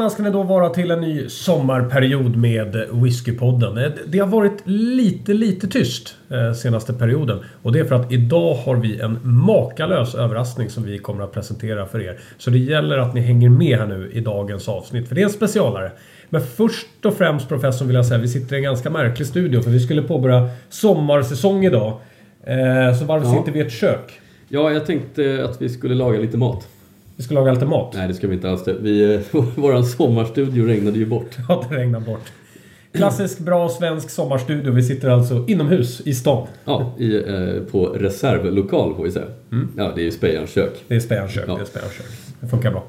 Välkomna ska ni då vara till en ny sommarperiod med Whiskypodden. Eh, Det har varit lite, lite tyst eh, senaste perioden. Och det är för att idag har vi en makalös överraskning som vi kommer att presentera för er. Så det gäller att ni hänger med här nu i dagens avsnitt. För det är en specialare. Men först och främst professorn vill jag säga, vi sitter i en ganska märklig studio. För vi skulle påbörja sommarsäsong idag. Eh, Så varför Ja. sitter vi i ett kök? Ja, jag tänkte att vi skulle laga lite mat. Vi ska laga lite mat. Nej, det ska vi inte alls. Vi, eh, våran sommarstudio regnade ju bort. Ja, det regnar bort. Klassisk bra svensk sommarstudio. Vi sitter alltså inomhus i stan. Ja, i, eh, på reservlokal får vi säga. Ja, det är ju Spejarns kök. Det är Spejarns Ja. Det är Spejarns kök. Det funkar bra.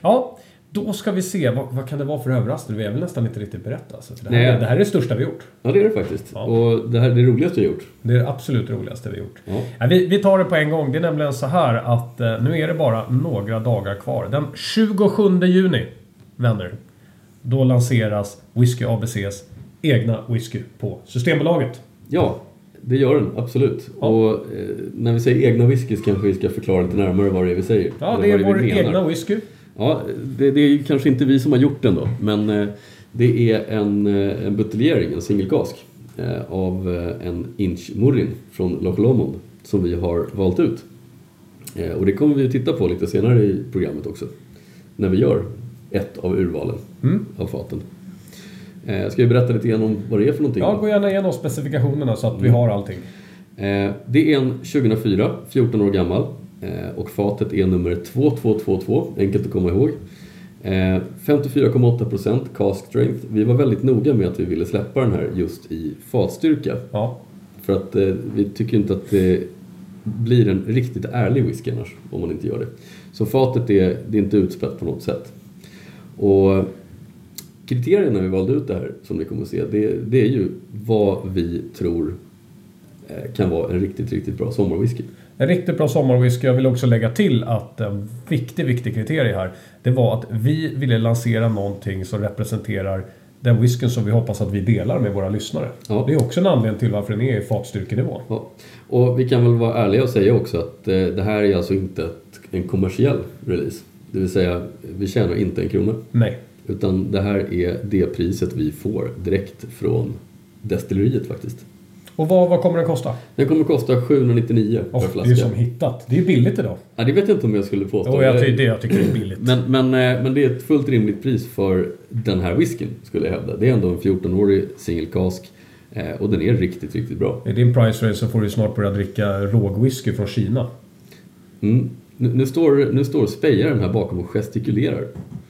Ja, då ska vi se. Vad, vad kan det vara för överraskning? Vi har väl nästan inte riktigt berättat. Alltså. Det, här, Nej. det här är det största vi gjort. Ja, det är det faktiskt. Ja. Och det här är det roligaste jag gjort. Det är det absolut roligaste vi gjort. Ja. Ja, vi, vi tar det på en gång. Det är nämligen så här att eh, nu är det bara några dagar kvar. Den 27 juni, vänner, då lanseras Whisky ABCs egna whisky på Systembolaget. Ja, det gör den. Absolut. Ja. Och eh, när vi säger egna whiskys kanske vi ska förklara lite närmare vad det är vi säger. Ja, det är vår vi egna whisky. Ja, det, det är kanske inte vi som har gjort den då, men eh, det är en, eh, en buteljering, en singelkask eh, av en inch Murrin från Loch Lomond som vi har valt ut. Och det kommer vi att titta på lite senare i programmet också, när vi gör ett av urvalen Mm. av faten. Ska vi berätta lite grann om vad det är för någonting? Ja, gå gärna igenom specifikationerna så att vi har allting. Det är en 2004, 14 år gammal och fatet är nummer 2222, enkelt att komma ihåg. Eh, 54,8% cask strength. Vi var väldigt noga med att vi ville släppa den här just i fatstyrka. Ja, För att eh, vi tycker inte att det blir en riktigt ärlig whisky annars om man inte gör det. Så fatet är, det är inte utspätt på något sätt. Och kriterierna vi valde ut det här som ni kommer att se, det, det är ju vad vi tror eh, kan vara en riktigt, riktigt bra sommarwhisky. En riktigt bra sommarwhisky. Jag vill också lägga till att en viktig, viktig kriterie här. Det var att vi ville lansera någonting som representerar den whiskyn som vi hoppas att vi delar med våra lyssnare. Ja. Det är också en anledning till varför den är i fatstyrkenivå. Ja. Och vi kan väl vara ärliga och säga också att eh, det här är alltså inte en kommersiell release. Det vill säga, vi tjänar inte en krona. Nej. Utan det här är det priset vi får direkt från destilleriet faktiskt. Och vad, vad kommer den kosta? Den kommer att kosta 799 Oh, per det flaska. är som hittat. Det är billigt idag. Ja, det vet jag inte om jag skulle påstå. Och jag, ty- det jag tycker det är billigt. men, men, eh, men det är ett fullt rimligt pris för den här whiskyn skulle jag hävda. Det är ändå en 14-årig single cask eh, och den är riktigt, riktigt bra. I din price range så får du snart börja dricka rågwhisky från Kina. Mm. Nu, nu, står, nu står spejaren här bakom och gestikulerar.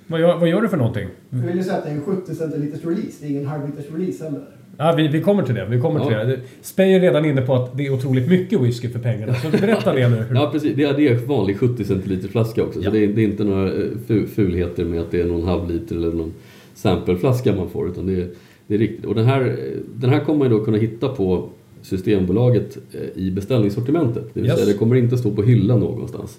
Vad gör, vad gör du för någonting? Jag vill ju säga att det är en 70 centiliters release. Det är ingen halvliters release heller. Ja, vi, vi kommer till det. Vi kommer till Ja. det. Spey är redan inne på att det är otroligt mycket whisky för pengarna. Så berätta det nu. Ja precis, det är, det är vanlig 70 centiliters flaska också. Ja. Så det är, det är inte några eh, fu- fulheter med att det är någon halvliter eller någon sampleflaska man får. Utan det är, det är riktigt. Och den här, den här kommer man ju då kunna hitta på Systembolaget eh, i beställningssortimentet. Det vill Yes. säga det kommer inte stå på hyllan någonstans.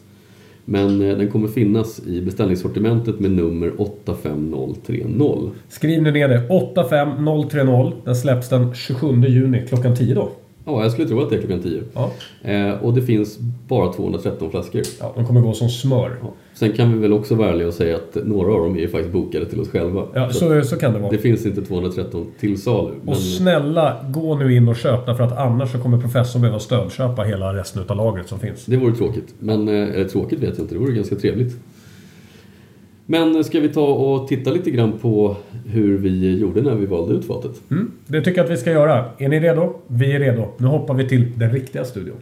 Men eh, den kommer finnas i beställningssortimentet med nummer 85030. Skriv nu ner det. 85030. Den släpps den 27 juni klockan 10 då. Ja, jag skulle tro att det är klockan 10. Ja. Eh, och det finns bara 213 flaskor. ja, de kommer gå som smör. Ja. Sen kan vi väl också vara ärliga och säga att några av dem är ju faktiskt bokade till oss själva. Ja, Så så, så kan det vara. det finns inte 213 till salu. Men Och snälla, gå nu in och köp därför att annars så kommer professorn behöva stödköpa hela resten av lagret som finns. det vore tråkigt. Men, eh, eller tråkigt vet jag inte, det vore ganska trevligt. Men ska vi ta och titta lite grann på hur vi gjorde när vi valde ut fatet? Mm, det tycker jag att vi ska göra. Är ni redo? Vi är redo. Nu hoppar vi till den riktiga studion.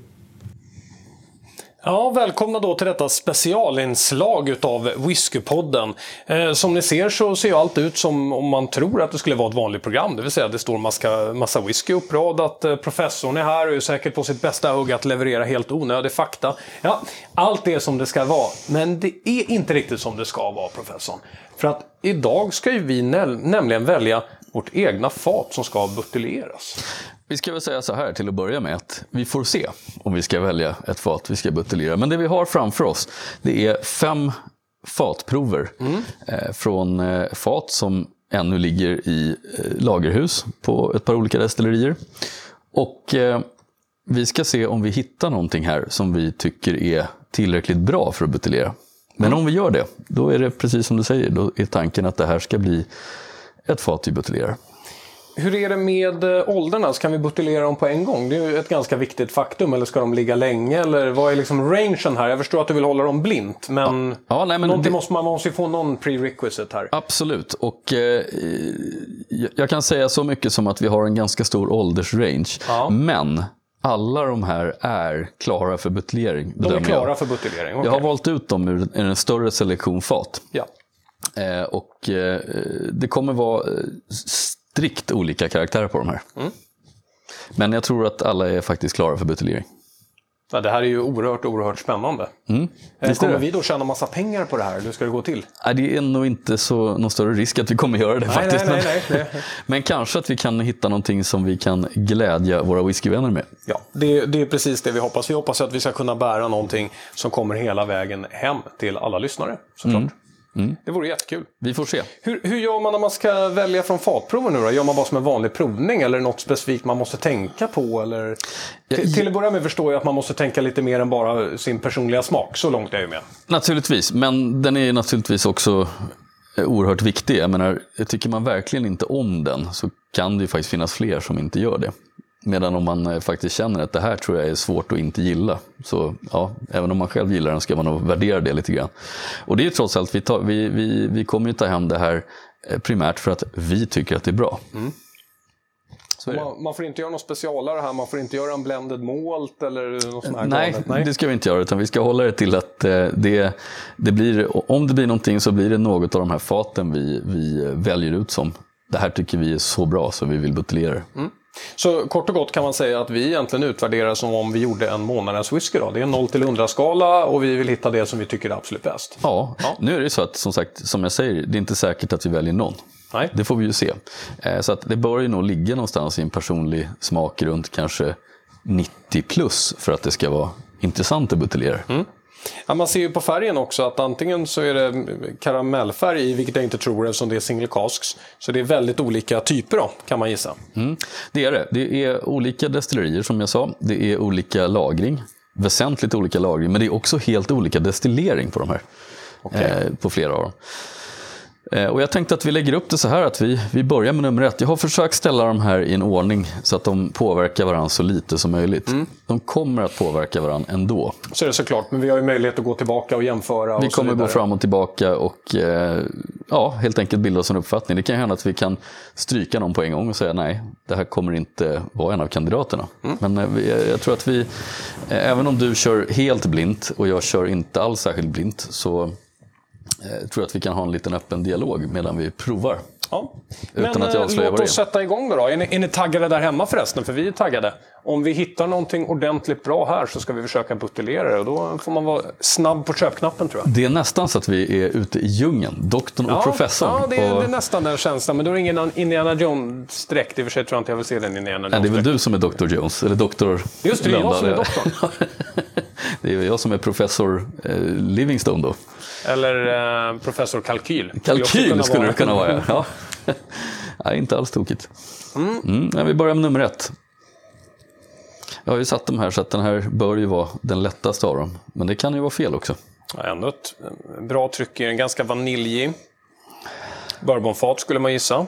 Ja, välkomna då till detta specialinslag utav Whiskypodden. Eh, som ni ser så ser ju allt ut som om man tror att det skulle vara ett vanligt program. Det vill säga det står massa, massa whisky uppradat. Eh, professorn är här och är säkert på sitt bästa hugg att leverera helt onödig fakta. Ja, allt är som det ska vara. Men det är inte riktigt som det ska vara, professorn. För att idag ska ju vi nämligen välja vårt egna fat som ska buteljeras. Vi ska väl säga så här till att börja med att vi får se om vi ska välja ett fat vi ska buteljera. Men det vi har framför oss det är fem fatprover mm. eh, från eh, fat som ännu ligger i eh, lagerhus på ett par olika destillerier. Och vi ska se om vi hittar någonting här som vi tycker är tillräckligt bra för att buteljera. Men mm. om vi gör det, då är det precis som du säger, då är tanken att det här ska bli ett fat vi buteljerar. Hur är det med eh, åldrarna? Kan vi buteljera dem på en gång? Det är ju ett ganska viktigt faktum. Eller ska de ligga länge? Eller vad är liksom rangen här? Jag förstår att du vill hålla dem blint. Men, ja. Ja, nej, men det... måste, man måste ju få någon prerequisite här. Absolut. Och eh, jag kan säga så mycket som att vi har en ganska stor åldersrange. Ja. Men alla de här är klara för buteljering. De är klara jag. för buteljering? Okay. Jag har valt ut dem ur en större selektion fat. Ja. Eh, och eh, det kommer vara eh, strikt olika karaktärer på de här. Mm. Men jag tror att alla är faktiskt klara för buteljering. Ja, det här är ju oerhört, oerhört spännande. Mm. Kommer vi då tjäna massa pengar på det här? Hur ska det gå till? Nej, det är nog inte så, någon större risk att vi kommer göra det nej, faktiskt. Nej, nej, nej, Men kanske att vi kan hitta någonting som vi kan glädja våra whiskyvänner med. Ja, det, det är precis det vi hoppas. Vi hoppas att vi ska kunna bära någonting som kommer hela vägen hem till alla lyssnare, såklart. Mm. Mm. Det vore jättekul. Vi får se. Hur, hur gör man när man ska välja från fatprover nu då? Gör man bara som en vanlig provning eller något specifikt man måste tänka på? Eller... Till, till att börja med förstår jag att man måste tänka lite mer än bara sin personliga smak. Så långt är jag ju med. Naturligtvis, men den är naturligtvis också eh, oerhört viktig. Jag menar, tycker man verkligen inte om den så kan det ju faktiskt finnas fler som inte gör det. Medan om man eh, faktiskt känner att det här tror jag är svårt att inte gilla. Så ja, även om man själv gillar den ska man nog värdera det lite grann. Och det är trots allt, vi, tar, vi, vi, vi kommer ju ta hem det här eh, primärt för att vi tycker att det är bra. Mm. Man, man, får inte göra något specialare här, man får inte göra en blended malt eller något sånt här Nej, Nej, det ska vi inte göra utan vi ska hålla det till att eh, det, det blir, om det blir någonting så blir det något av de här faten vi, vi väljer ut som det här tycker vi är så bra så vi vill buteljera det. Mm. Så kort och gott kan man säga att vi egentligen utvärderar som om vi gjorde en månadens whisky. Då. Det är en 0 till 100-skala och vi vill hitta det som vi tycker är absolut bäst. Ja. ja, nu är det så att som sagt, som jag säger, det är inte säkert att vi väljer någon. Nej. Det får vi ju se. Eh, så att det bör ju nog ligga någonstans i en personlig smak runt kanske 90 plus för att det ska vara intressant att buteljera. Mm. Ja, man ser ju på färgen också att antingen så är det karamellfärg i, vilket jag inte tror eftersom det är single casks. Så det är väldigt olika typer då, kan man gissa. Mm, det är det. Det är olika destillerier som jag sa. Det är olika lagring. Väsentligt olika lagring. Men det är också helt olika destillering på de här. Okay. Eh, på flera av dem. Eh, och jag tänkte att vi lägger upp det så här att vi, vi börjar med nummer ett. Jag har försökt ställa de här i en ordning så att de påverkar varandra så lite som möjligt. Mm. De kommer att påverka varandra ändå. Så är det såklart, men vi har ju möjlighet att gå tillbaka och jämföra. Vi och kommer gå fram och tillbaka och eh, ja, helt enkelt bilda oss en uppfattning. Det kan hända att vi kan stryka någon på en gång och säga nej, det här kommer inte vara en av kandidaterna. Mm. Men eh, vi, jag tror att vi, eh, även om du kör helt blint och jag kör inte alls särskilt blint så jag eh, tror att vi kan ha en liten öppen dialog medan vi provar. Ja. Utan Men att jag eh, låt oss sätta igång då. då. Är, ni, är ni taggade där hemma förresten? För vi är taggade. Om vi hittar någonting ordentligt bra här så ska vi försöka buteljera det. Och då får man vara snabb på köpknappen tror jag. Det är nästan så att vi är ute i djungeln. Doktorn och ja, professorn. Ja, det är, och... det är nästan den känslan. Men då är det ingen Indiana Jones-dräkt. I och för sig tror jag inte jag vill se den Indiana Jones. Nej, det är väl du som är Dr. Jones. Eller Dr. Just det, det är jag som är doktorn. det är jag som är professor eh, Livingstone då. Eller eh, professor Kalkyl. Kalkyl skulle det kunna vara, ja. ja. inte alls tokigt. Mm. Mm, vi börjar med nummer ett. Jag har ju satt dem här så att den här bör ju vara den lättaste av dem. Men det kan ju vara fel också. Ja, ändå ett bra tryck i den, ganska vaniljig. Bourbonfat skulle man gissa.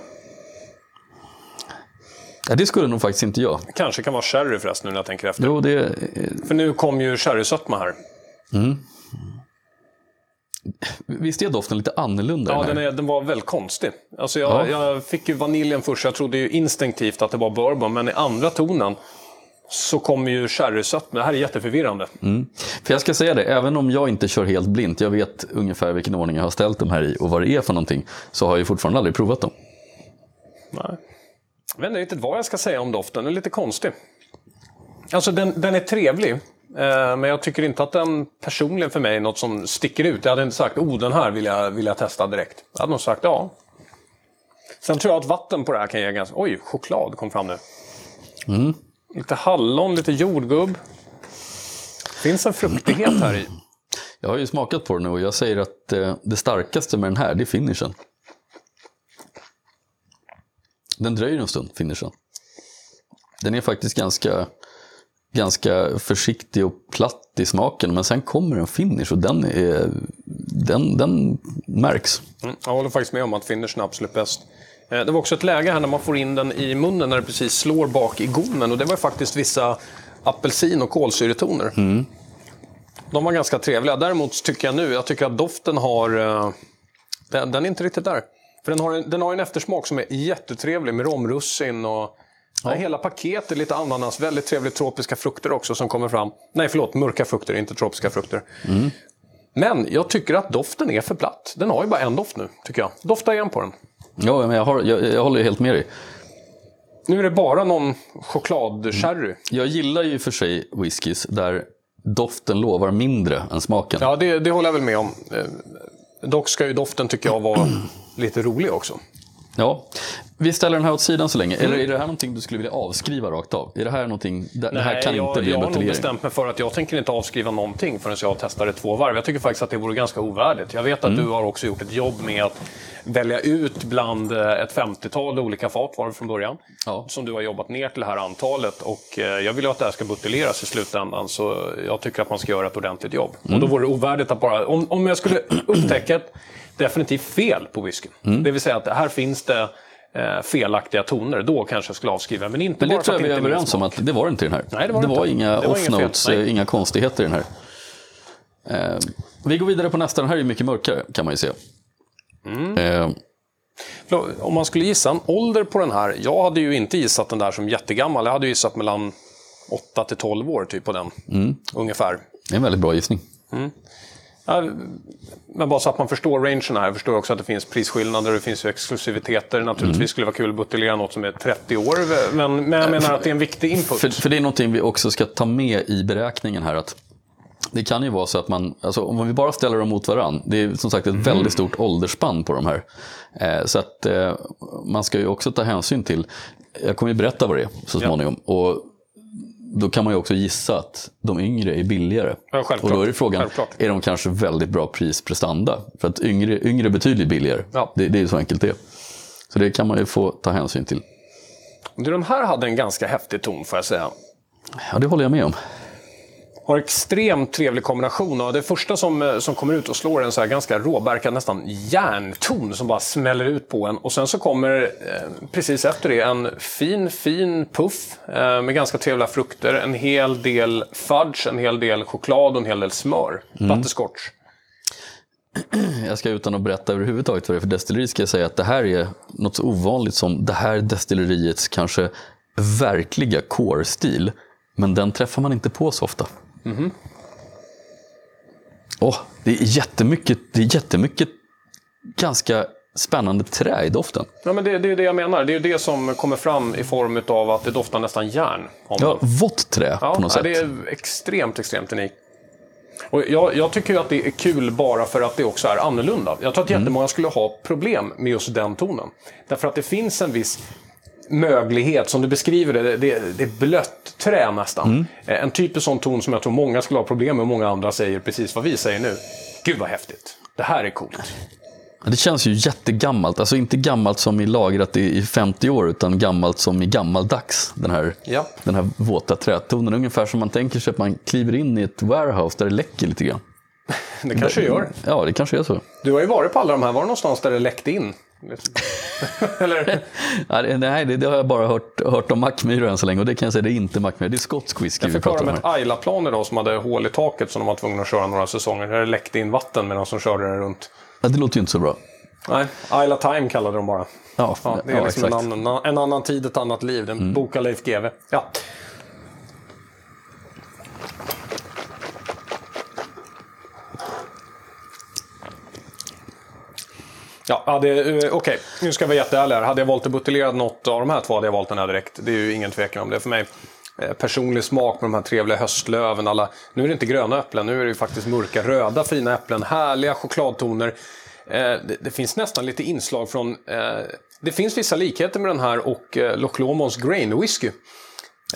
Ja, det skulle nog faktiskt inte jag. Kanske kan vara sherry förresten nu när jag tänker efter. Jo, det... För nu kom ju sherrysötma här. Mm. Visst är doften lite annorlunda? Ja, den, är, den var väldigt konstig. Alltså jag, ja. jag fick ju vaniljen först, jag trodde ju instinktivt att det var bourbon, men i andra tonen så kommer ju sherrysött. Men det här är jätteförvirrande. För jag ska säga det, även om jag inte kör helt blint, jag vet ungefär vilken ordning jag har ställt de här i och vad det är för någonting, så har jag ju fortfarande aldrig provat dem. Nej. Jag vet inte riktigt vad jag ska säga om doften. Den är lite konstig. Alltså den, den är trevlig. Eh, men jag tycker inte att den personligen för mig är något som sticker ut. Jag hade inte sagt oh den här vill jag, vill jag testa direkt. Jag hade nog sagt ja. Sen tror jag att vatten på det här kan ge ganska... Oj, choklad kom fram nu. Lite hallon, lite jordgubb. Finns en fruktighet här i. Jag har ju smakat på den nu och jag säger att eh, det starkaste med den här, det är finishen. Den dröjer en stund, finishen. Den är faktiskt ganska, ganska försiktig och platt i smaken, men sen kommer en finish och den, är, den, den märks. Mm, jag håller faktiskt med om att finishen är absolut bäst. Eh, Det var också ett läge här när man får in den i munnen när det precis slår bak i gommen. Och det var faktiskt vissa apelsin och kolsyretoner. De var ganska trevliga. Däremot tycker jag nu, jag tycker att doften har... eh, Den, den är inte riktigt där. För den har, en, den har en eftersmak som är jättetrevlig med romrussin och... Ja. Hela paketet, lite ananas, väldigt trevligt tropiska frukter också som kommer fram. Nej, förlåt, mörka frukter, inte tropiska frukter. Men jag tycker att doften är för platt. Den har ju bara en doft nu, tycker jag. Dofta igen på den. Ja, men jag, har, jag, jag håller ju helt med dig. Nu är det bara någon chokladsherry. Jag gillar ju för sig whiskys där doften lovar mindre än smaken. Ja, det, det håller jag väl med om. Eh, Dock ska ju doften, tycker jag, vara lite rolig också. Ja, vi ställer den här åt sidan så länge. Eller är det här någonting du skulle vilja avskriva rakt av? Är det här någonting, det, det här kan jag, inte bli jag en har nog bestämt mig för att jag tänker inte avskriva någonting förrän jag testar det två varv. Jag tycker faktiskt att det vore ganska ovärdigt. Jag vet att Mm. du har också gjort ett jobb med att välja ut bland eh, ett 50-tal olika fat var det från början. Ja. Som du har jobbat ner till det här antalet. Och eh, jag vill ju att det här ska buteljeras i slutändan. Så jag tycker att man ska göra ett ordentligt jobb. Mm. Och då vore det ovärdigt att bara... Om, om jag skulle upptäcka ett definitivt fel på whiskyn. Mm. Det vill säga att här finns det eh, felaktiga toner. Då kanske jag skulle avskriva. Men inte Men det bara tror jag vi är överens om att det var inte i den här. Nej, det var det inga var fel. off-notes, inga konstigheter i den här. Eh, vi går vidare på nästa. Den här är mycket mörkare kan man ju se. Mm. Eh, Om man skulle gissa en ålder på den här. Jag hade ju inte gissat den där som jättegammal. Jag hade gissat mellan 8 till 12 år typ på den. Mm. Ungefär. det är en väldigt bra gissning. Ja, men bara så att man förstår rangen här. Jag förstår också att det finns prisskillnader och det finns ju exklusiviteter. Naturligtvis Mm. skulle det vara kul att buteljera något som är 30 år. Men, men jag menar att det är en viktig input. För, för det är någonting vi också ska ta med i beräkningen här. att Det kan ju vara så att man, alltså om vi bara ställer dem mot varandra, det är som sagt ett väldigt stort åldersspann på de här. Eh, så att eh, man ska ju också ta hänsyn till, jag kommer ju berätta vad det är så Ja. småningom. Och då kan man ju också gissa att de yngre är billigare. Ja, och då är det frågan, Självklart. är de kanske väldigt bra prisprestanda? För att yngre, yngre är betydligt billigare. Ja. Det, det är ju så enkelt det. Så det kan man ju få ta hänsyn till. Du, Den här hade en ganska häftig ton får jag säga. Ja, det håller jag med om. Har extremt trevlig kombination. Och det första som, eh, som kommer ut och slår en så här ganska råbarkad, nästan järnton som bara smäller ut på en. Och sen så kommer eh, precis efter det en fin, fin puff eh, med ganska trevliga frukter. En hel del fudge, en hel del choklad och en hel del smör. Butterscotch. Jag ska utan att berätta överhuvudtaget vad det är för destilleri ska jag säga att det här är något så ovanligt som det här destilleriets kanske verkliga core-stil. Men den träffar man inte på så ofta. Åh, det är jättemycket, det är jättemycket ganska spännande trä i doften. Ja, men det, det är det jag menar. Det är det som kommer fram i form av att det doftar nästan järn. Ja, vått trä Ja, på något ja, sätt. det är extremt, extremt unikt. Och jag, jag tycker ju att det är kul bara för att det också är annorlunda. Jag tror att Mm. jättemånga skulle ha problem med just den tonen. Därför att det finns en viss möglighet, som du beskriver det, det, det är blött trä nästan. Mm. Eh, En typisk sån ton som jag tror många skulle ha problem med och många andra säger precis vad vi säger nu. Gud vad häftigt. Det här är coolt. Det känns ju jättegammalt. Alltså inte gammalt som i lagrat i i 50 år, utan gammalt som i gammaldags. Den här, Ja. den här våta trätonen. Ungefär som man tänker sig att man kliver in i ett warehouse där det läcker lite grann. Det kanske gör. Ja, det kanske är så. Du har ju varit på alla de här. Var det någonstans där det läckte in? Eller? Nej, det, det har jag bara hört, hört om Mackmyra än så länge. Och det kan jag säga, det är inte Mackmyra. Det är skotsk whisky Jag vi fick pratar höra om om här. ett Ayla-plan idag som hade hål i taket som de var tvungna att köra några säsonger. Där det läckte in vatten medan de körde det runt. Ja, det låter ju inte så bra. Nej, Ayla Time kallade de bara. Ja, Ja, det är ja, liksom en, annan, en annan tid, ett annat liv. Den bok av Leif GW. Ja. Ja, hade, eh, okej, nu ska jag vara jätteärlig här. Hade jag valt att buteljera något av de här två hade jag valt den här direkt. Det är ju ingen tvekan om det för mig. Eh, personlig smak med de här trevliga höstlöven. Alla, nu är det inte gröna äpplen, nu är det ju faktiskt mörka röda fina äpplen. Härliga chokladtoner. Eh, det, det finns nästan lite inslag från... Eh, det finns vissa likheter med den här och eh, Loch Lomonds Grain Whisky.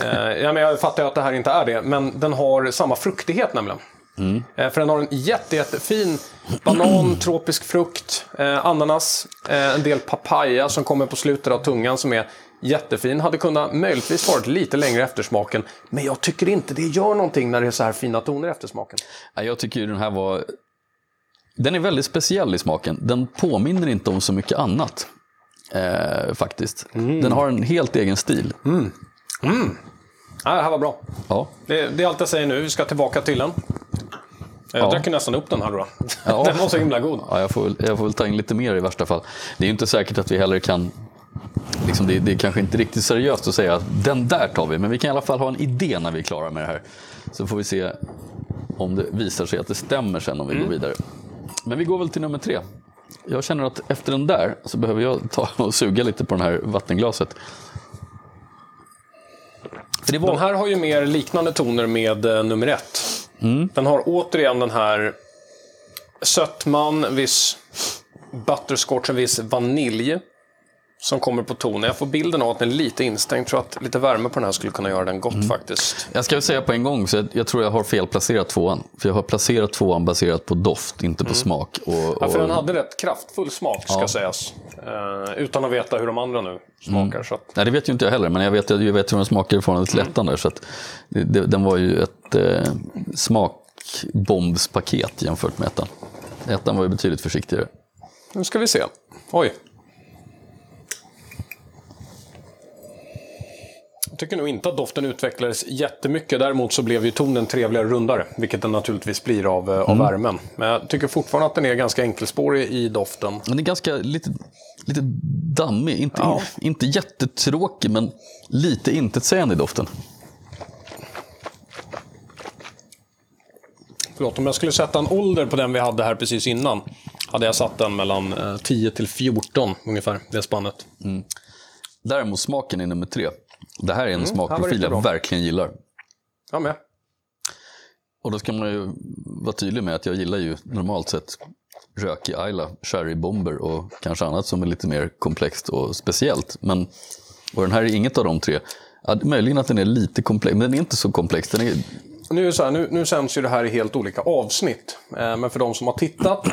Eh, ja, men jag fattar ju att det här inte är det, men den har samma fruktighet nämligen. Eh, För den har en jätte, jättefin banan, tropisk frukt, eh, ananas, eh, en del papaya som kommer på slutet av tungan som är jättefin. Hade kunnat möjligtvis varit lite längre eftersmaken, men jag tycker inte det gör någonting när det är så här fina toner i eftersmaken. Ja, Jag tycker ju den här var... Den är väldigt speciell i smaken. Den påminner inte om så mycket annat. Eh, faktiskt. Den har en helt egen stil. Ja, det här var bra. Ja. Det, det är allt jag säger nu. Vi ska tillbaka till den. Jag Ja. drack ju nästan upp den här då. Ja. Den var så himla god. Ja, jag, får, jag får väl ta in lite mer i värsta fall. Det är ju inte säkert att vi heller kan... Liksom det, det är kanske inte riktigt seriöst att säga att den där tar vi, men vi kan i alla fall ha en idé när vi är klara med det här. Så får vi se om det visar sig att det stämmer sen om vi går vidare. Men vi går väl till nummer tre. Jag känner att efter den där så behöver jag ta och suga lite på det här vattenglaset. Det var... Den här har ju mer liknande toner med eh, nummer ett. Den har återigen den här sötman, viss butterscotch, en viss vanilj som kommer på tonen. Jag får bilden av att den är lite instängd. Jag tror att lite värme på den här skulle kunna göra den gott faktiskt. Jag ska väl säga på en gång, så jag, jag tror jag har felplacerat tvåan. För jag har placerat tvåan baserat på doft, inte på smak. Och, Ja, och, för den hade rätt kraftfull smak, ska sägas. Eh, utan att veta hur de andra nu smakar. Så att, Nej, det vet ju inte jag heller, men jag vet, jag vet hur den smakar i förhållande till ettan där. Så att det, det, den var ju ett eh, smakbombspaket jämfört med ettan. Ettan var ju betydligt försiktigare. nu ska vi se. Oj. Tycker nog inte att doften utvecklades jättemycket. Däremot så blev ju tonen trevligare och rundare. Vilket den naturligtvis blir av, eh, av värmen. Men jag tycker fortfarande att den är ganska enkelspårig i doften. Det är ganska lite, lite dammig, inte, inte jättetråkig, men lite intetsägande i doften. Förlåt, om jag skulle sätta en ålder på den vi hade här precis innan. Hade jag satt den mellan eh, 10 till 14 ungefär, det spannet. Däremot smaken är nummer tre. Det här är en var smakprofil jag verkligen gillar. Jag med. Och då ska man ju vara tydlig med att jag gillar ju normalt sett rökig Ayla, sherrybomber och kanske annat som är lite mer komplext och speciellt. Men, och den här är inget av de tre. Ja, möjligen att den är lite komplex, men den är inte så komplex. Den är, Nu, är så här, nu, nu sänds ju det här i helt olika avsnitt. Eh, men för de som har tittat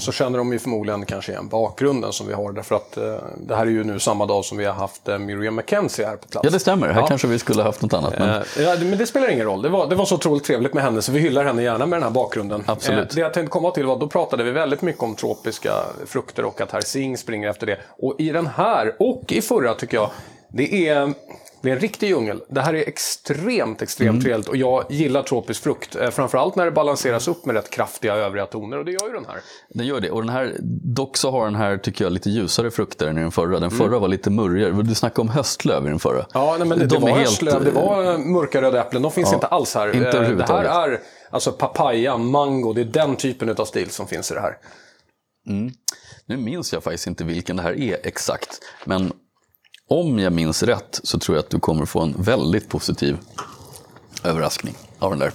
så känner de ju förmodligen kanske igen bakgrunden som vi har. Därför att eh, det här är ju nu samma dag som vi har haft eh, Miriam Mackenzie här på plats. ja, det stämmer. Här Ja. kanske vi skulle ha haft något annat. Men, Eh, Ja, men det spelar ingen roll. Det var, det var så otroligt trevligt med henne så vi hyllar henne gärna med den här bakgrunden. Absolut. Eh, Det jag tänkte komma till var, då pratade vi väldigt mycket om tropiska frukter och att herr Singh springer efter det. Och i den här, och i förra tycker jag, det är, det är en riktig djungel. Det här är extremt, extremt Mm. trevligt och jag gillar tropisk frukt. Eh, Framförallt när det balanseras upp med rätt kraftiga övriga toner och det gör ju den här. Den gör det. Och den här, dock så har den här, tycker jag, lite ljusare frukter än i den förra. Den förra var lite murrigare. Du snackade om höstlöv i den förra. Mm. Ja, nej, men det, De det var är helt, höstlöv, det var eh, mörka röda äpplen. De finns inte alls här. inte Eh, det här är alltså papaya, mango, det är den typen av stil som finns i det här. Nu minns jag faktiskt inte vilken det här är exakt. Men om jag minns rätt så tror jag att du kommer få en väldigt positiv överraskning av den där.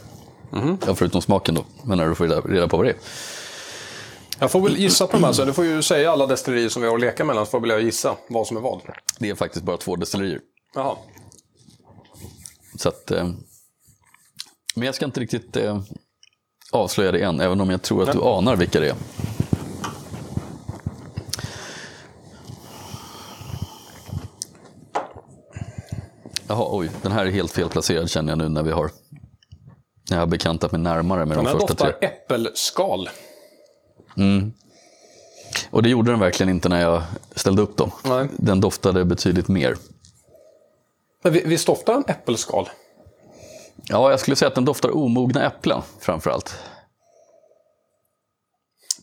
Ja, förutom smaken då, men när du får reda- reda på vad det är. Jag får väl gissa på de här, så du får ju säga alla destillerier som vi har att leka mellan, så får väl jag gissa vad som är vad. Det är faktiskt bara två destillerier. Jaha. Så att, eh, men jag ska inte riktigt eh, avslöja det än, även om jag tror att du anar vilka det är. Jaha, oj, den här är helt felplacerad känner jag nu när vi har när jag har bekantat mig närmare med Den de här första doftar tre. äppelskal. Och det gjorde den verkligen inte när jag ställde upp dem. Nej. Den doftade betydligt mer. Men vi- visst doftar den äppelskal? Ja, jag skulle säga att den doftar omogna äpplen framför allt.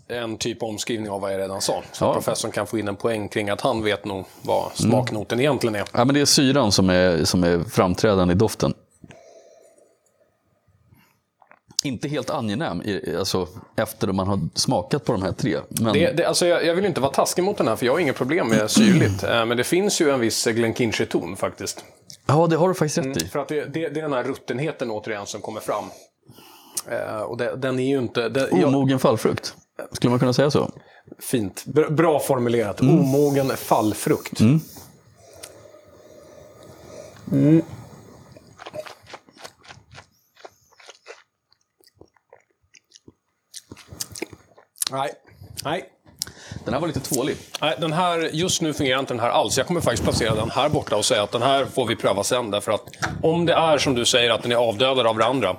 En typ av omskrivning av vad jag redan sa. Så Ja. professorn kan få in en poäng kring att han vet nog vad smaknoten egentligen är. Ja, men det är syran som är, som är framträdande i doften. inte helt angenäm i- alltså, efter man har smakat på de här tre. Men Det, det, alltså jag, jag vill inte vara taskig mot den här, för jag har inget problem med syrligt. Eh, Men det finns ju en viss Glenkinchie-ton faktiskt. ja, det har du faktiskt rätt i. För att det, det, det är den här ruttenheten återigen som kommer fram. Eh, och det, den är ju inte... Det, jag, Omogen fallfrukt. Skulle man kunna säga så? fint. Bra, formulerat. Omogen fallfrukt. Nej. Nej. Den här var lite tvålig. Nej, den här, just nu fungerar inte den här alls. Jag kommer faktiskt placera den här borta och säga att den här får vi pröva sen. Därför att om det är som du säger att den är avdödad av varandra.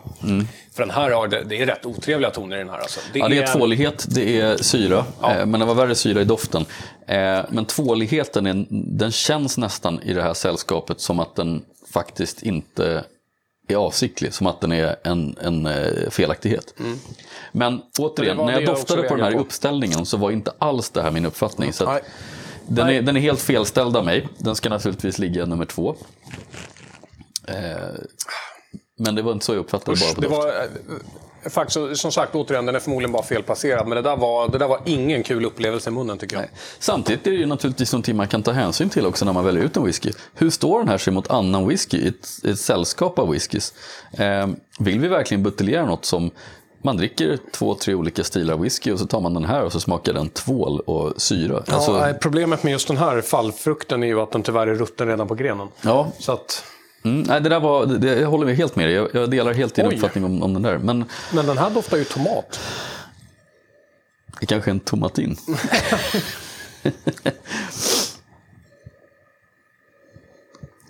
För den här har, det, det är rätt otrevliga toner i den här. Alltså. Ja, det är tvålighet, det är syra. Eh, Men det var värre syra i doften. Eh, Men tvåligheten, är, den känns nästan i det här sällskapet som att den faktiskt inte är avsiktlig. Som att den är en, en eh, felaktighet. Men återigen, Det när jag det jag doftade på den här på. uppställningen så var inte alls det här min uppfattning. Så att den, är, den är helt felställd av mig. Den ska naturligtvis ligga nummer två. Eh, Men det var inte så jag uppfattade bara Usch, på det var, eh, faktiskt, som sagt, återigen, den är förmodligen bara felplacerad. Men det där, var, det där var ingen kul upplevelse i munnen tycker jag. Samtidigt är det ju naturligtvis någonting man kan ta hänsyn till också när man väljer ut en whisky. Hur står den här sig mot annan whisky i ett, ett sällskap av whiskys? Eh, vill vi verkligen buteljera något som man dricker två, tre olika stilar av whisky och så tar man den här och så smakar den tvål och syra. Alltså, ja, nej, problemet med just den här fallfrukten är ju att den tyvärr är rutten redan på grenen. ja, Så att, mm, nej, det där var, det, jag håller med helt med dig. Jag, jag delar helt din Oj. uppfattning om, om den där. Men men den här doftar ju tomat. det kanske är en tomatin.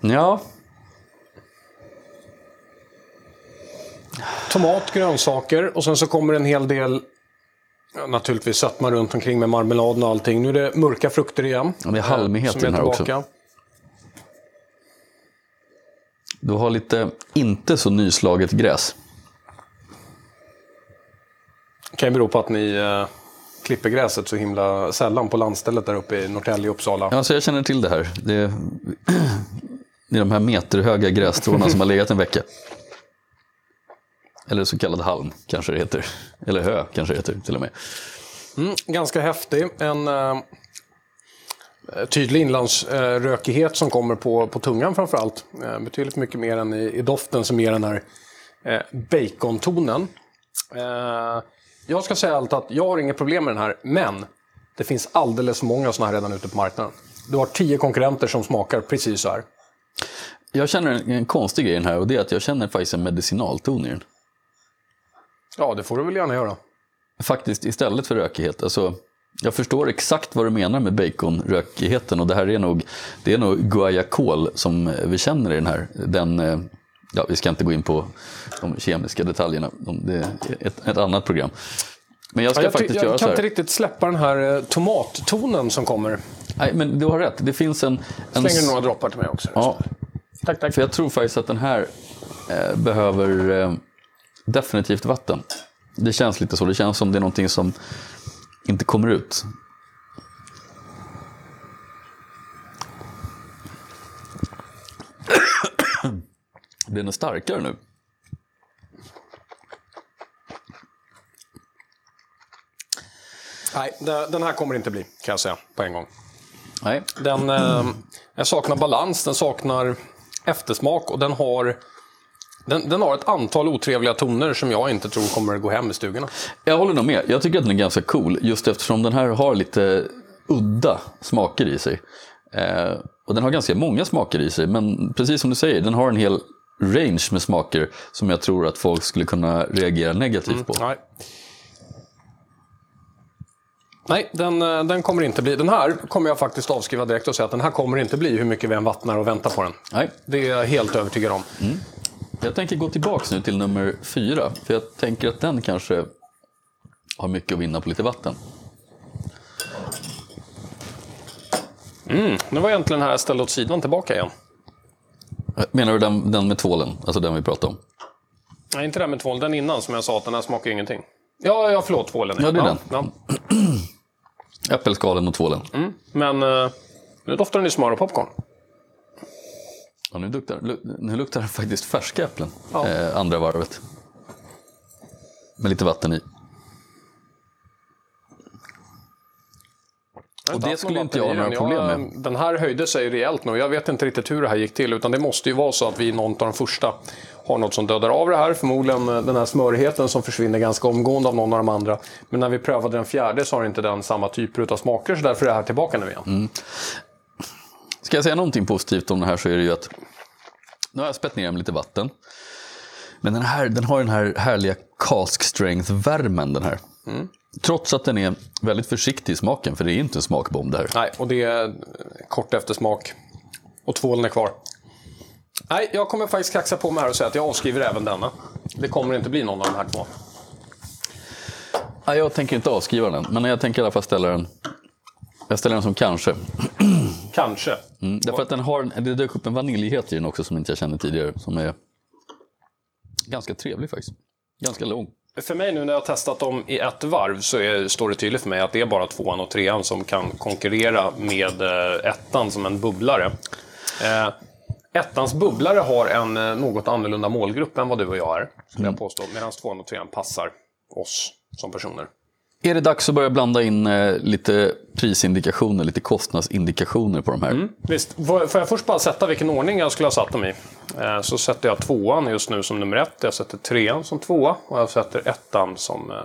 ja, Tomat, grönsaker och sen så kommer en hel del ja, Naturligtvis sötma runt omkring med marmeladen och allting. Nu är det mörka frukter igen. Ja, det är halmighet som i den här också. tillbaka. Du har lite inte så nyslaget gräs. kan ju bero på att ni eh, klipper gräset så himla sällan på landstället där uppe i Norrtälje, Uppsala. Ja, så jag känner till det här. Det är, det är de här meterhöga grässtråna som har legat en vecka. Eller så kallad halm kanske det heter. Eller hö kanske det heter till och med. Mm, ganska häftig. En eh, tydlig inlandsrökighet som kommer på, på tungan framför allt. Eh, betydligt mycket mer än i, i doften som ger den här eh, bacontonen. Eh, jag ska säga allt att jag har inget problem med den här, men det finns alldeles för många sådana här redan ute på marknaden. Du har tio konkurrenter som smakar precis så här. Jag känner en, en konstig grej i den här och det är att jag känner faktiskt en medicinalton i den. Ja, det får du väl gärna göra. Faktiskt istället för rökighet. Alltså, jag förstår exakt vad du menar med baconrökigheten och det här är nog, det är nog guayacol som vi känner i den här. Den, eh, ja, vi ska inte gå in på de kemiska detaljerna, De- det är ett, ett annat program. Men jag ska Ja, jag, faktiskt jag göra så kan inte riktigt släppa den här eh, tomattonen som kommer. Nej, men du har rätt. Det finns en... en Slänger några droppar till mig också. ja, Tack, tack. för jag tror faktiskt att den här eh, behöver eh, definitivt vatten. Det känns lite så. Det känns som det är någonting som inte kommer ut. Den är starkare nu. Nej, det- den här kommer inte bli, kan jag säga på en gång. Nej, Den, eh, jag saknar balans, den saknar eftersmak och den har, den, den har ett antal otrevliga toner som jag inte tror kommer gå hem i stugorna. Jag håller nog med. Jag tycker att den är ganska cool just eftersom den här har lite udda smaker i sig. Eh, och den har ganska många smaker i sig, men precis som du säger, den har en hel range med smaker som jag tror att folk skulle kunna reagera negativt på. Nej. Nej, den, eh, den kommer inte bli. Den här kommer jag faktiskt avskriva direkt och säga att den här kommer inte bli hur mycket vi än vattnar och väntar på den. Nej, Det är jag helt övertygad om. Jag tänker gå tillbaks nu till nummer fyra, för jag tänker att den kanske har mycket att vinna på lite vatten. Nu var egentligen här ställd åt sidan tillbaka igen. Menar du den, den med tvålen, alltså den vi pratade om? Nej, inte den med tvål. Den innan som jag sa att den här smakar ingenting. Ja, ja förlåt. Tvålen. Ja, det är den. Ja. Äppelskalen och tvålen. Men eh, nu doftar den ju smör och popcorn. Ja, nu, luktar, lu- nu luktar det faktiskt färska äpplen, Ja. eh, andra varvet. med lite vatten i. Och det skulle inte jag ha några problem med. Den här höjde sig rejält nu. Jag vet inte riktigt hur det här gick till. Utan det måste ju vara så att vi någon av de första har något som dödar av det här. Förmodligen eh, den här smörigheten som försvinner ganska omgående av någon av de andra. Men när vi prövade den fjärde så har inte den samma typer av smaker. Så därför är det här tillbaka nu igen. Mm. Ska jag säga någonting positivt om det här så är det ju att nu har jag spett ner den med lite vatten. Men den, här, den har den här härliga cask strength-värmen den här. Mm. Trots att den är väldigt försiktig i smaken, för det är inte en smakbomb det här. Nej, och det är kort eftersmak. Och tvålen är kvar. Nej, jag kommer faktiskt kaxa på mig här och säga att jag avskriver även denna. Det kommer inte bli någon av de här två. Ja, jag tänker inte avskriva den, men jag tänker i alla fall ställa den jag ställer den som kanske. Kanske. Mm, därför att den har, en- det dök upp en vaniljighet i den också som inte jag kände tidigare. Som är ganska trevlig faktiskt. Ganska lång. För mig nu när jag har testat dem i ett varv så är, står det tydligt för mig att det är bara tvåan och trean som kan konkurrera med eh, ettan som en bubblare. Eh, ettans bubblare har en eh, något annorlunda målgrupp än vad du och jag är, skulle jag påstå. Medan tvåan och trean passar oss som personer. Är det dags att börja blanda in eh, lite prisindikationer, lite kostnadsindikationer på de här? Mm. Visst, får jag först bara sätta vilken ordning jag skulle ha satt dem i? Eh, Så sätter jag tvåan just nu som nummer ett, jag sätter trean som tvåa och jag sätter ettan som eh,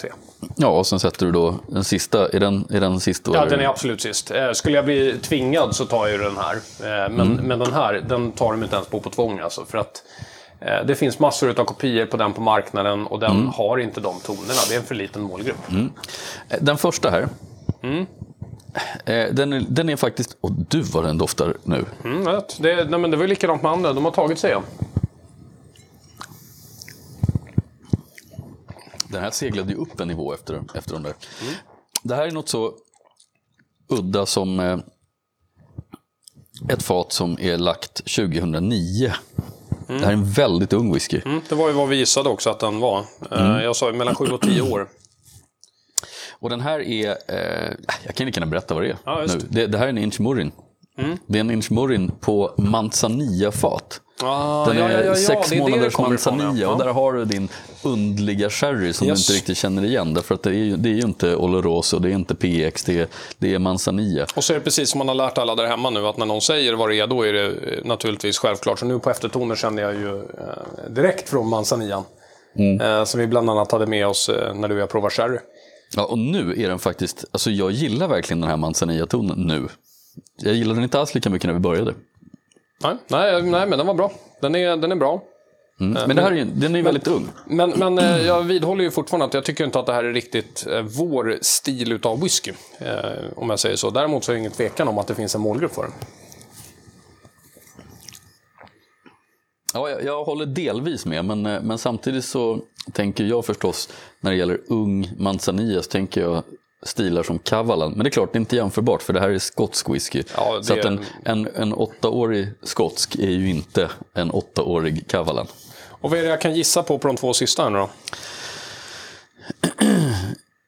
tre. Ja, och sen sätter du då den sista. Är den, är den sist? Ja, den är absolut sist. Skulle jag bli tvingad så tar jag ju den här. Men, men den här, den tar de inte ens på på tvång alltså. För att det finns massor av kopior på den på marknaden och den har inte de tonerna. Det är en för liten målgrupp. Eh, Den första här. Mm. Eh, Den, är, den är faktiskt... Åh, du vad den doftar nu. Mm, vet. det, nej, men det var likadant med andra. De har tagit sig igen. Den här seglade ju upp en nivå efter, efter de där. Mm. Det här är något så udda som eh, ett fat som är lagt 2009. Det här är en väldigt ung whisky. Mm, det var ju vad vi gissade också att den var. Eh, Jag sa ju mellan 7 och 10 år. Och den här är, eh, jag kan lika gärna berätta vad det är Ja, Mm. nu. Det, det här är en inch Murin. Det är en inch Murin på manzanilla-fat. Ah, Den är ja, ja, ja, sex det är det det månaders ifrån, manzanilla och där har du din undliga sherry som Yes. du inte riktigt känner igen. Därför att det är ju, det är ju inte Oloroso, det är inte PX, det är, det är manzanilla. Och så är det precis som man har lärt alla där hemma nu, att när någon säger vad det är, då är det eh, naturligtvis självklart. Så nu på eftertoner känner jag ju eh, direkt från manzanian. Eh, som vi bland annat hade med oss när du och jag provade sherry. Ja, och nu är den faktiskt, alltså jag gillar verkligen den här manzanilla-tonen nu. Jag gillade den inte alls lika mycket när vi började. Nej, nej, nej men den var bra. Den är, den är bra. Mm. Men det här är, den är ju väldigt ung. Men, men eh, jag vidhåller ju fortfarande att jag tycker inte att det här är riktigt eh, vår stil utav whisky. Eh, om jag säger så. Däremot så är det ingen tvekan om att det finns en målgrupp för den. Ja, jag, jag håller delvis med, men, eh, men samtidigt så tänker jag förstås när det gäller ung manzanilla så tänker jag stilar som Kavalan. Men det är klart, det är inte jämförbart för det här är skotsk whisky. Ja, Så att en, en, en åttaårig skotsk är ju inte en åttaårig Kavalan. Och vad är det jag kan gissa på på de två sista nu då?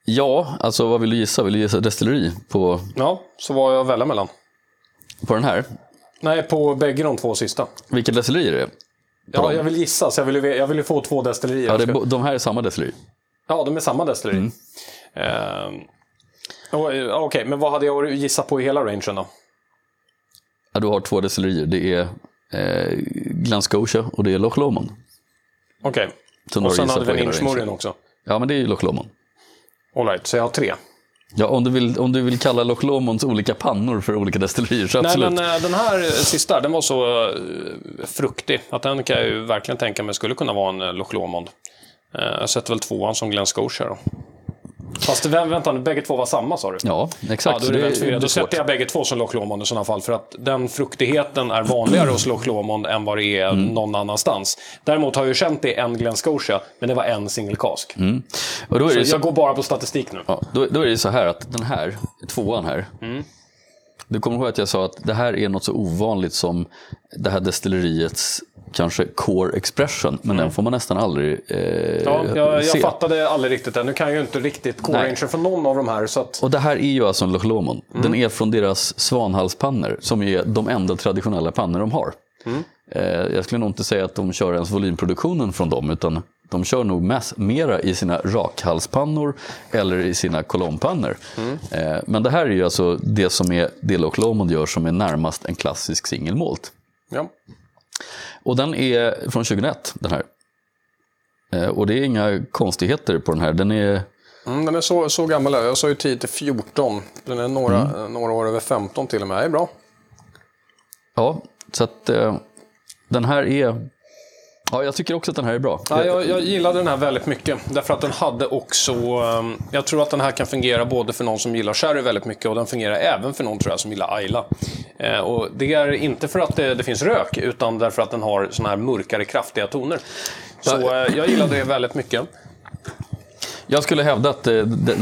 Ja, alltså vad vill du gissa? Vill du gissa destilleri på, Ja, så var jag välja mellan. på den här? Nej, på bägge de två sista. Vilka destillerier är det? Ja, dem? jag vill gissa, så jag vill, jag vill få två destillerier. Ja, det de här är samma destilleri. Ja, de är samma destilleri. Mm. Ehm, eh, Okej, men vad hade jag gissat på i hela rangen då? Ja, du har två destillerier. Det är eh, Glen Scotia och det är Loch Lomond. Okej. Har Och sen hade vi inchmurrin också. Ja, men det är ju Loch Lomond. All right, så jag har tre. Ja, om du vill, om du vill kalla Loch Lomonds olika pannor för olika destillerier så absolut. Nej, men eh, den här eh, sista, den var så fruktig att den kan jag ju verkligen tänka mig skulle kunna vara en Loch Lomond. Jag sätter väl tvåan som Glen Scotia då. Fast vä- vänta nu, bägge två var samma sa du? Ja, exakt. Ja, då är det förvirrat. Då sätter jag bägge två som Loch Lomond i sådana fall. För att den fruktigheten är vanligare hos Loch Lomond än vad det är Mm. någon annanstans. Däremot har jag ju känt det en Glen Scotia, men det var en. Och då är Så det så, jag går bara på statistik nu. ja, då, då är det så här att den här, tvåan här. Mm. Du kommer ihåg att jag sa att det här är något så ovanligt som det här destilleriets kanske core expression. Men den får man nästan aldrig eh, Mm. Ja, jag, se. jag fattade aldrig riktigt det. Nu kan jag ju inte riktigt core Nej. ranger för någon av de här. Så att, Och det här är ju alltså en Loch Lomond. Mm. Den är från deras svanhalspannor som är de enda traditionella pannor de har. Mm. Eh, jag skulle nog inte säga att de kör ens volymproduktionen från dem utan de kör nog mest, mera i sina rakhalspannor eller i sina kolonnpannor. Eh, men det här är ju alltså det som är det Loch Lomond gör som är närmast en klassisk singelmalt. Ja. Och den är från 2001, den här. Eh, och det är inga konstigheter på den här. Den är, Mm, den är så, så gammal. Jag sa ju 10 till 14. Den är några, några år över 15 till och med. Det är bra. ja, så att eh, den här är... Ja, jag tycker också att den här är bra. Ja, jag, jag gillade den här väldigt mycket. Därför att den hade också... ehm, jag tror att den här kan fungera både för någon som gillar sherry väldigt mycket och den fungerar även för någon tror jag som gillar Ayla. Eh, och det är inte för att det, det finns rök utan därför att den har såna här mörkare, kraftiga toner. Så eh, jag gillade det väldigt mycket. Jag skulle hävda att eh, den,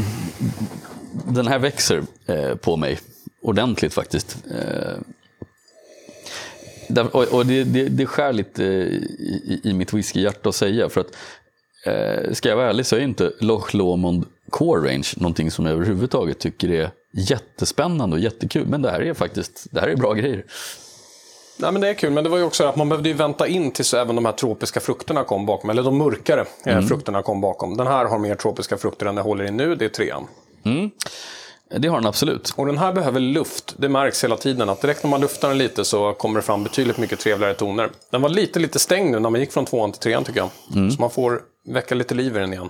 den här växer på mig ordentligt faktiskt. Och och det, det, det skär lite i, i mitt whiskyhjärta att säga. För att, eh, ska jag vara ärlig så är inte Loch Lomond Core Range någonting som jag överhuvudtaget tycker är jättespännande och jättekul. Men det här är faktiskt det här är bra grejer. Nej, men det är kul, men det var ju också att man behövde ju vänta in tills även de här tropiska frukterna kom bakom. Eller de mörkare eh, frukterna kom bakom. Den här har mer tropiska frukter än det håller i nu, det är trean. Det har den absolut. Och den här behöver luft. Det märks hela tiden att direkt när man luftar den lite så kommer det fram betydligt mycket trevligare toner. Den var lite, lite stängd nu när man gick från tvåan till trean tycker jag. Så man får väcka lite liv i den igen.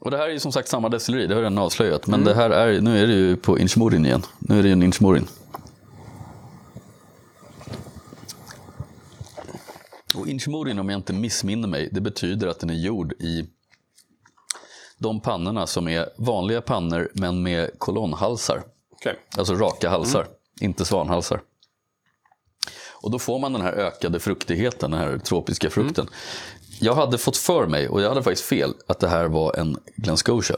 Och det här är ju som sagt samma destilleri, det har jag redan avslöjat. Men det här är, nu är det ju på Inchmorin igen. Nu är det ju en Inchmorin. Och Inchmorin, om jag inte missminner mig, det betyder att den är gjord i de pannorna som är vanliga pannor men med kolonnhalsar. Okej. Alltså raka halsar, inte svanhalsar. Och då får man den här ökade fruktigheten, den här tropiska frukten. Jag hade fått för mig, och jag hade faktiskt fel, att det här var en Glen Scotia.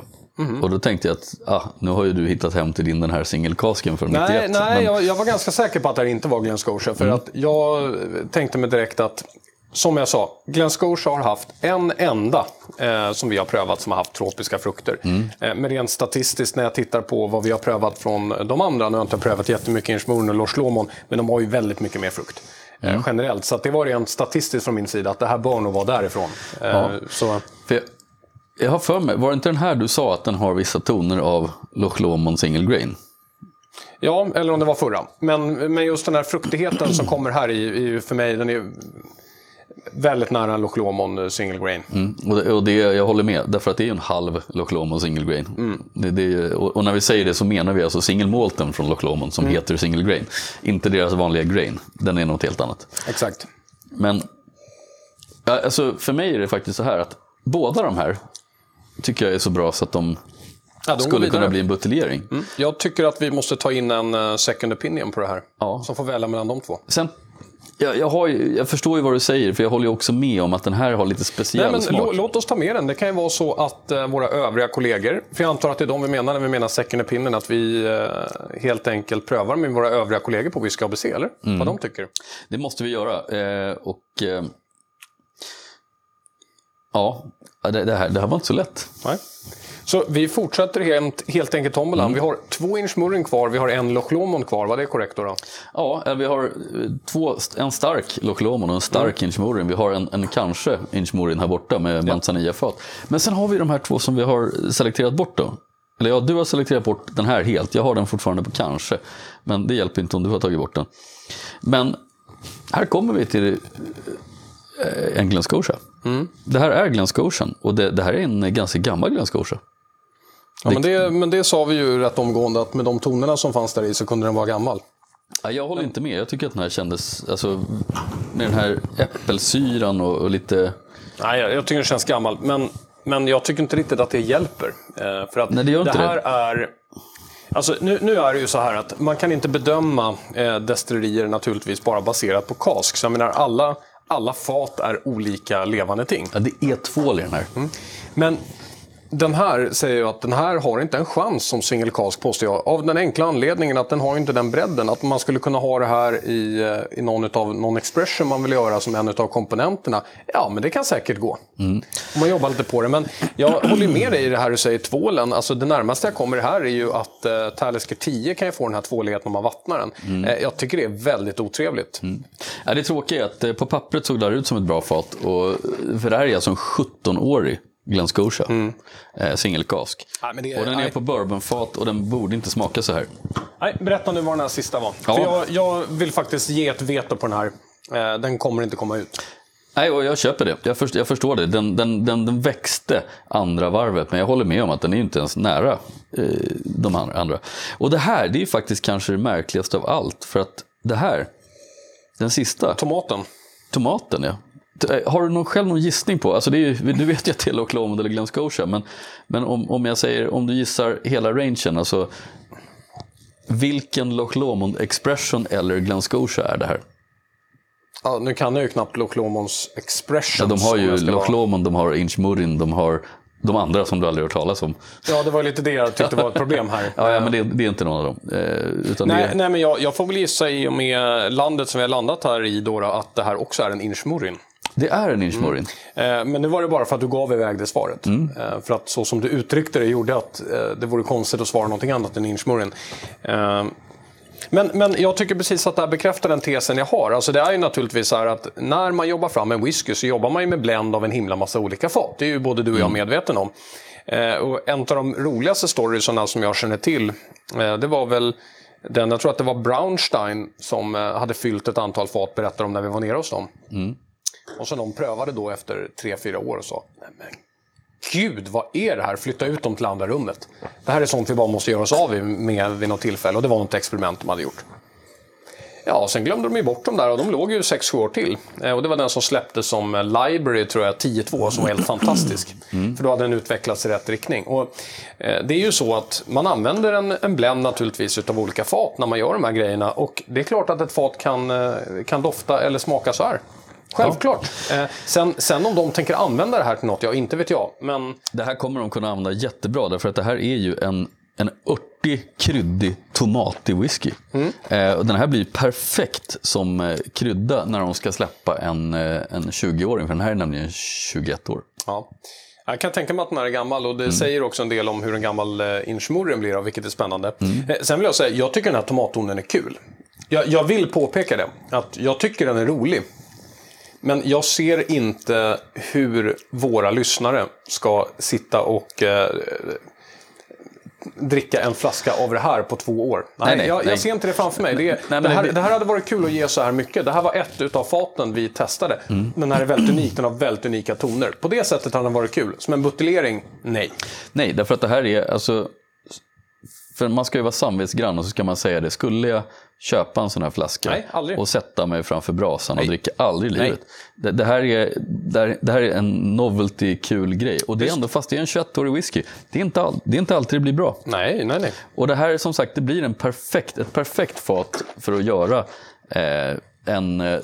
Och då tänkte jag att ah, nu har ju du hittat hem till din den här singelkasken från 91. Nej, nej men- jag, jag var ganska säker på att det här inte var Glen Scotia. För att jag tänkte mig direkt att, som jag sa, Glen Scotia har haft en enda eh, som vi har prövat som har haft tropiska frukter. Eh, men rent statistiskt när jag tittar på vad vi har prövat från de andra, nu har jag inte prövat jättemycket Inchmoren och Loch Lomond, men de har ju väldigt mycket mer frukt. Eh, generellt, så det var rent statistiskt från min sida att det här bör nog vara därifrån. Eh, Ja. så, För jag, har för mig, var det inte den här du sa att den har vissa toner av Loch Lomond Single Grain? Ja, eller om det var förra. Men, men just den här fruktigheten som kommer här i, är ju för mig, den är väldigt nära en Loch Lomond single grain. Mm. Och, det, och det, jag håller med, därför att det är en halv Loch Lomond Single Grain. Mm. Det, det, och, och när vi säger det så menar vi alltså single malten från Loch Lomond som Mm. heter Single Grain. Inte deras vanliga grain, den är något helt annat. Exakt. Men alltså, för mig är det faktiskt så här att båda de här tycker jag är så bra så att de Ja, skulle kunna bli en buteljering. Mm. Jag tycker att vi måste ta in en eh, second opinion på det här. Ja. Som får välja mellan de två. Sen, jag, jag, har jag förstår ju vad du säger, för jag håller ju också med om att den här har lite speciell Nej, men smak. lå, låt oss ta med den. Det kan ju vara så att eh, våra övriga kollegor, för jag antar att det är de vi menar när vi menar second opinion, att vi eh, helt enkelt prövar med våra övriga kollegor på Whisky ABC, eller? Mm. Vad de tycker. Det måste vi göra. Eh, och eh, Ja, det, det, här, det här var inte så lätt. Nej. Så vi fortsätter helt, helt enkelt tombolan. Vi har två Inchmurring kvar, vi har en Loch Lomond kvar. Var det korrekt då? då? Ja, eh, vi har eh, två, en stark Loch Lomond och en stark Mm. Inchmorin. Vi har en, en kanske Inchmorin här borta med Manzanilla-fat. Men sen har vi de här två som vi har selekterat bort då. Eller ja, du har selekterat bort den här helt. Jag har den fortfarande på kanske. Men det hjälper inte om du har tagit bort den. Men här kommer vi till eh, en Glen Scotia. Mm. Det här är Glen Scotian och det, det här är en ganska gammal Glen Scotia. Ja, men, det, men det sa vi ju rätt omgående att med de tonerna som fanns där i så kunde den vara gammal. Ja, jag håller inte med. Jag tycker att den här kändes, alltså, med den här äppelsyran och, och lite... Nej, jag, jag tycker den känns gammal. Men, men jag tycker inte riktigt att det hjälper. Eh, för att Nej, det gör inte här det. är... Alltså, nu, nu är det ju så här att man kan inte bedöma eh, destillerier naturligtvis bara baserat på kask. Så jag menar, alla, alla fat är olika levande ting. Ja, det är tvål i den här. Men den här säger ju att den här har inte en chans som single cask påstår jag. Av den enkla anledningen att den har inte den bredden. Att man skulle kunna ha det här i, eh, i någon, utav, någon expression man vill göra som en av komponenterna. Ja, men det kan säkert gå. Om man jobbar lite på det. Men jag håller med dig i det här du säger tvålen. Alltså det närmaste jag kommer här är ju att uh, Talisker 10 kan ju få den här tvåligheten om man vattnar den. Eh, jag tycker det är väldigt otrevligt. Ja, det tråkiga är att eh, på pappret såg det här ut som ett bra fat. Och, för det här är alltså en 17-årig Glen Scotia. Eh, singelkask. Det- och den är nej. på bourbonfat och den borde inte smaka så här. Nej, berätta nu vad den här sista var. Ja. För jag, jag vill faktiskt ge ett veto på den här. Eh, den kommer inte komma ut. Nej, och jag köper det. Jag, först, jag förstår det. Den, den, den, den växte andra varvet, men jag håller med om att den är inte ens nära eh, de andra- andra. Och det här, det är faktiskt kanske det märkligaste av allt. För att det här, den sista, Tomaten. tomaten ja. Eh, Har du någon, själv någon gissning på? Alltså det är ju, du vet ju att det är Loch Lomond eller Glen Scotia, men, men om, om jag säger, om du gissar hela rangen, alltså vilken Loch Lomond Expression eller Glen Scotia är det här? Ja, nu kan jag ju knappt Loch Lomons Ja, expression. de har ju Loch. Lomond, de har Inchmurin, de har de andra som du aldrig hört talas om. Ja, det var lite det jag tyckte var ett problem här. Ja, ja men det, det är inte någon av dem. Eh, utan Nej, det, nej, men jag, jag får väl gissa i och med landet som vi har landat här i då, att det här också är en inchmurin. Det är en Inchmurin. Eh, men nu var det bara för att du gav iväg det svaret. Eh, för att så som du uttryckte det gjorde att eh, det vore konstigt att svara någonting annat än inchmurin. Eh, men, men jag tycker precis att det här bekräftar den tesen jag har. Alltså det är ju naturligtvis så här att när man jobbar fram en whisky så jobbar man ju med blend av en himla massa olika fat. Det är ju både du och jag medveten om. Och en av de roligaste storiesarna som jag känner till, det var väl den, jag tror att det var Brownstein som hade fyllt ett antal fat, berättade om när vi var nere hos dem. Och så de prövade då efter tre fyra år och sa, nej men gud vad är det här? Flytta ut dem till andra rummet. Det här är sånt vi bara måste göra oss av med vid något tillfälle och det var något experiment de hade gjort. Ja, sen glömde de ju bort dem där och de låg ju 6-7 år till. Eh, Och det var den som släpptes som eh, Library, tror jag, 10-2, som var helt fantastisk. För då hade den utvecklats i rätt riktning. Och eh, det är ju så att man använder en, en blend naturligtvis utav olika fat när man gör de här grejerna. Och det är klart att ett fat kan, kan dofta eller smaka så här. Självklart. Eh, sen, sen om de tänker använda det här till något, ja, inte vet jag. Men Det här kommer de kunna använda jättebra därför att det här är ju en, en örtig, kryddig, tomatig whisky. Eh, och den här blir perfekt som eh, krydda när de ska släppa en, eh, en 20-åring, för den här är nämligen 21 år. Ja. Jag kan tänka mig att den här är gammal och det säger också en del om hur en gammal eh, inchmurren blir, vilket är spännande. Eh, Sen vill jag säga, jag tycker den här tomattonen är kul. Jag, jag vill påpeka det, att jag tycker den är rolig. Men jag ser inte hur våra lyssnare ska sitta och eh, dricka en flaska av det här på två år. Nej, Nej, nej, jag, nej. ser inte det framför mig. Det, men det, här, det här hade varit kul att ge så här mycket. Det här var ett utav faten vi testade. Mm. Den här är väldigt unik, den har väldigt unika toner. På det sättet hade den varit kul. Som en buteljering, nej. Nej, därför att det här är, alltså, för man ska ju vara samvetsgrann och så ska man säga det. Skulle jag köpa en sån här flaska Nej, aldrig. och sätta mig framför brasan och Nej. dricka, aldrig i livet. Det, det, här är, det, här, det här är en novelty kul grej. Och det är ändå, fast det är en 21-årig whisky, det är, inte all, det är inte alltid det blir bra. Nej, nej, nej. Och det här är som sagt, det blir en perfekt, ett perfekt fat för att göra eh, en eh,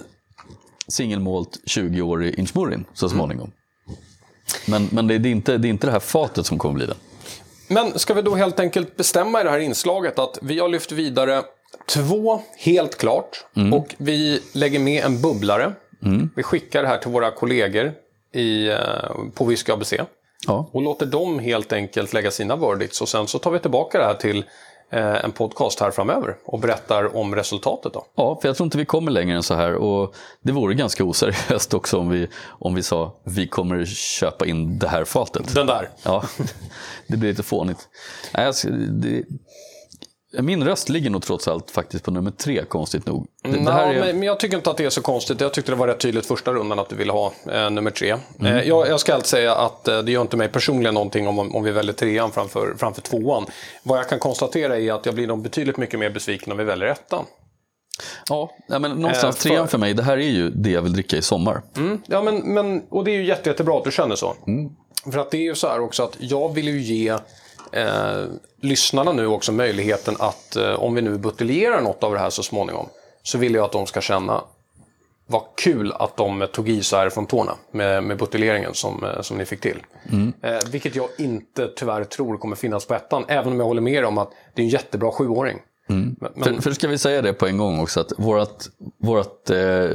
singelmålt 20-årig inchmurin så småningom. Men, men det, det, är inte, det är inte det här fatet som kommer bli den. Men ska vi då helt enkelt bestämma i det här inslaget att vi har lyft vidare två helt klart och vi lägger med en bubblare. Vi skickar det här till våra kollegor i, eh, på Whisky ABC Ja. och låter dem helt enkelt lägga sina verdicts och sen så tar vi tillbaka det här till eh, en podcast här framöver och berättar om resultatet då. Ja, för jag tror inte vi kommer längre än så här. Och det vore ganska oseriöst också om vi, om vi sa vi kommer köpa in det här fatet. Den där. Ja, det blir lite fånigt. Nej, det, min röst ligger nog trots allt faktiskt på nummer tre, konstigt nog. Det, det Ja, här är, men, jag tycker inte att det är så konstigt. Jag tyckte det var rätt tydligt första rundan att du ville ha eh, nummer tre. Mm. Eh, jag, jag ska allt säga att eh, det gör inte mig personligen någonting om, om vi väljer trean framför, framför tvåan. Vad jag kan konstatera är att jag blir nog betydligt mycket mer besviken om vi väljer ettan. ja, men någonstans Eh, för- trean för mig, det här är ju det jag vill dricka i sommar. Mm. Ja, men, men, och det är ju jätte, jättebra att du känner så. Mm. För att det är ju så här också att jag vill ju ge eh, lyssnarna nu också möjligheten att, eh, om vi nu buteljerar något av det här så småningom, så vill jag att de ska känna vad kul att de tog i så här från tårna med, med buteljeringen som, eh, som ni fick till. Eh, vilket jag inte tyvärr tror kommer finnas på ettan, även om jag håller med er om att det är en jättebra sjuåring. Men, men, För, för ska vi säga det på en gång också, att vårt, vårt eh,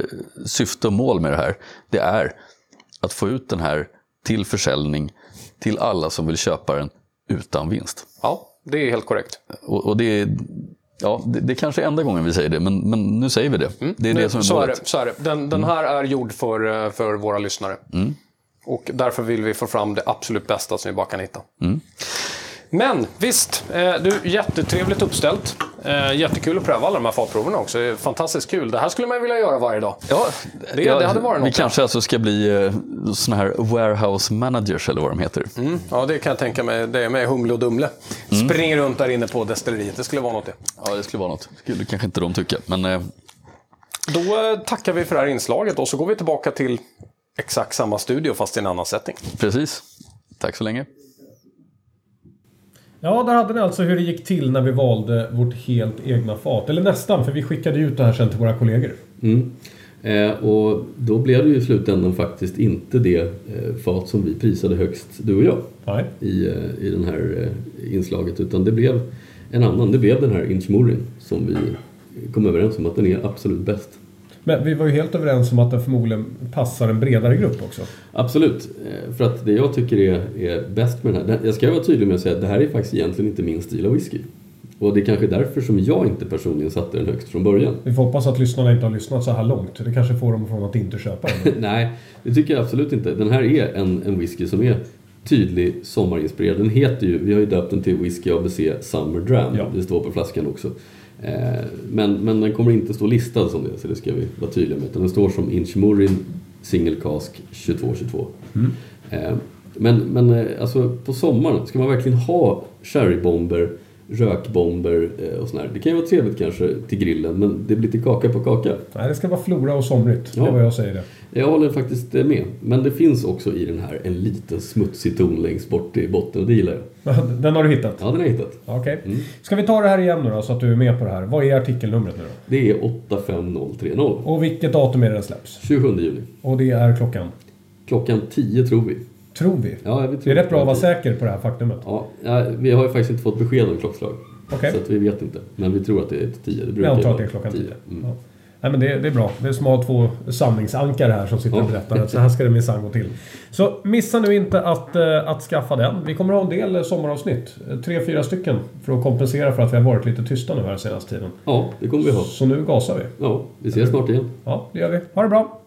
syfte och mål med det här, det är att få ut den här till försäljning till alla som vill köpa den utan vinst. ja, det är helt korrekt. Och, och det, är, ja, det, det kanske är enda gången vi säger det, men, men nu säger vi det. Det är det som är så är det. Så är det. Den, den här är gjord för, eh, för våra lyssnare. Och därför vill vi få fram det absolut bästa som vi bara kan hitta. Men visst, eh, du, jättetrevligt uppställt. Eh, jättekul att pröva alla de här fatproverna också. Det Fantastiskt kul. Det här skulle man vilja göra varje dag. Ja, Det- det hade varit Vi något. kanske alltså ska bli eh, såna här warehouse managers eller vad de heter. Mm, ja, det kan jag tänka mig. Det är med Humle och Dumle. Springer runt där inne på destilleriet. Det skulle vara något det. Ja, det skulle vara något. skulle kanske inte de tycka, men eh, Då eh, tackar vi för det här inslaget och så går vi tillbaka till exakt samma studio fast i en annan setting. precis. Tack så länge. Ja, där hade ni alltså hur det gick till när vi valde vårt helt egna fat. Eller nästan, för vi skickade ut det här sen till våra kollegor. Mm. Eh, och då blev det ju i slutändan faktiskt inte det eh, fat som vi prisade högst, du och jag, Nej. i, eh, i det här eh, inslaget. Utan det blev en annan. Det blev den här Inchmorin som vi kom överens om att den är absolut bäst. Men vi var ju helt överens om att den förmodligen passar en bredare grupp också. Absolut. Eh, För att det jag tycker är, är bäst med den här, jag ska vara tydlig med att säga att det här är faktiskt egentligen inte min stil av whisky. Och det är kanske därför som jag inte personligen satte den högst från början. Vi får hoppas att lyssnarna inte har lyssnat så här långt. Det kanske får dem från att inte köpa den. Nej, det tycker jag absolut inte. Den här är en, en whisky som är tydlig sommarinspirerad. Den heter ju, vi har ju döpt den till Whisky ABC Summer Dram. Ja. Det står på flaskan också. Eh, men, men den kommer inte stå listad som det, så det ska vi vara tydliga med. Utan den står som Inchmurin Single Cask 2222. Eh, men men eh, alltså på sommaren, ska man verkligen ha sherrybomber, rökbomber eh, och sådär. Det kan ju vara trevligt kanske till grillen, men det blir till kaka på kaka. Nej, det ska vara flora och somrigt. Det är Ja. vad jag säger det. Jag håller faktiskt eh, med. Men det finns också i den här en liten smutsig ton längst bort i botten och det gillar jag. Den har du hittat? Ja, den har jag hittat. Okej. Ska vi ta det här igen nu då, så att du är med på det här. Vad är artikelnumret nu då? Det är 85030. Och vilket datum är det den släpps? 27 juni. Och det är klockan? Klockan 10 tror vi. Tror vi. Ja, vi Det tror är rätt bra att vara 10. säker på det här faktumet. Ja, vi har ju faktiskt inte fått besked om klockslag. Okej. Så vi vet inte. Men vi tror att det är 10. Det antar att det är klockan 10. Mm. Ja. Nej, men det, det är bra. Det är som att ha två sanningsankare här som sitter och Ja. berättar att så här ska det minsann gå till. Så missa nu inte att, eh, att skaffa den. Vi kommer ha en del eh, sommaravsnitt. Eh, Tre, fyra stycken. För att kompensera för att vi har varit lite tysta nu här senaste tiden. Ja, det kommer vi ha. Så nu gasar vi. Ja, vi ses snart igen. Ja, det gör vi. Ha det bra!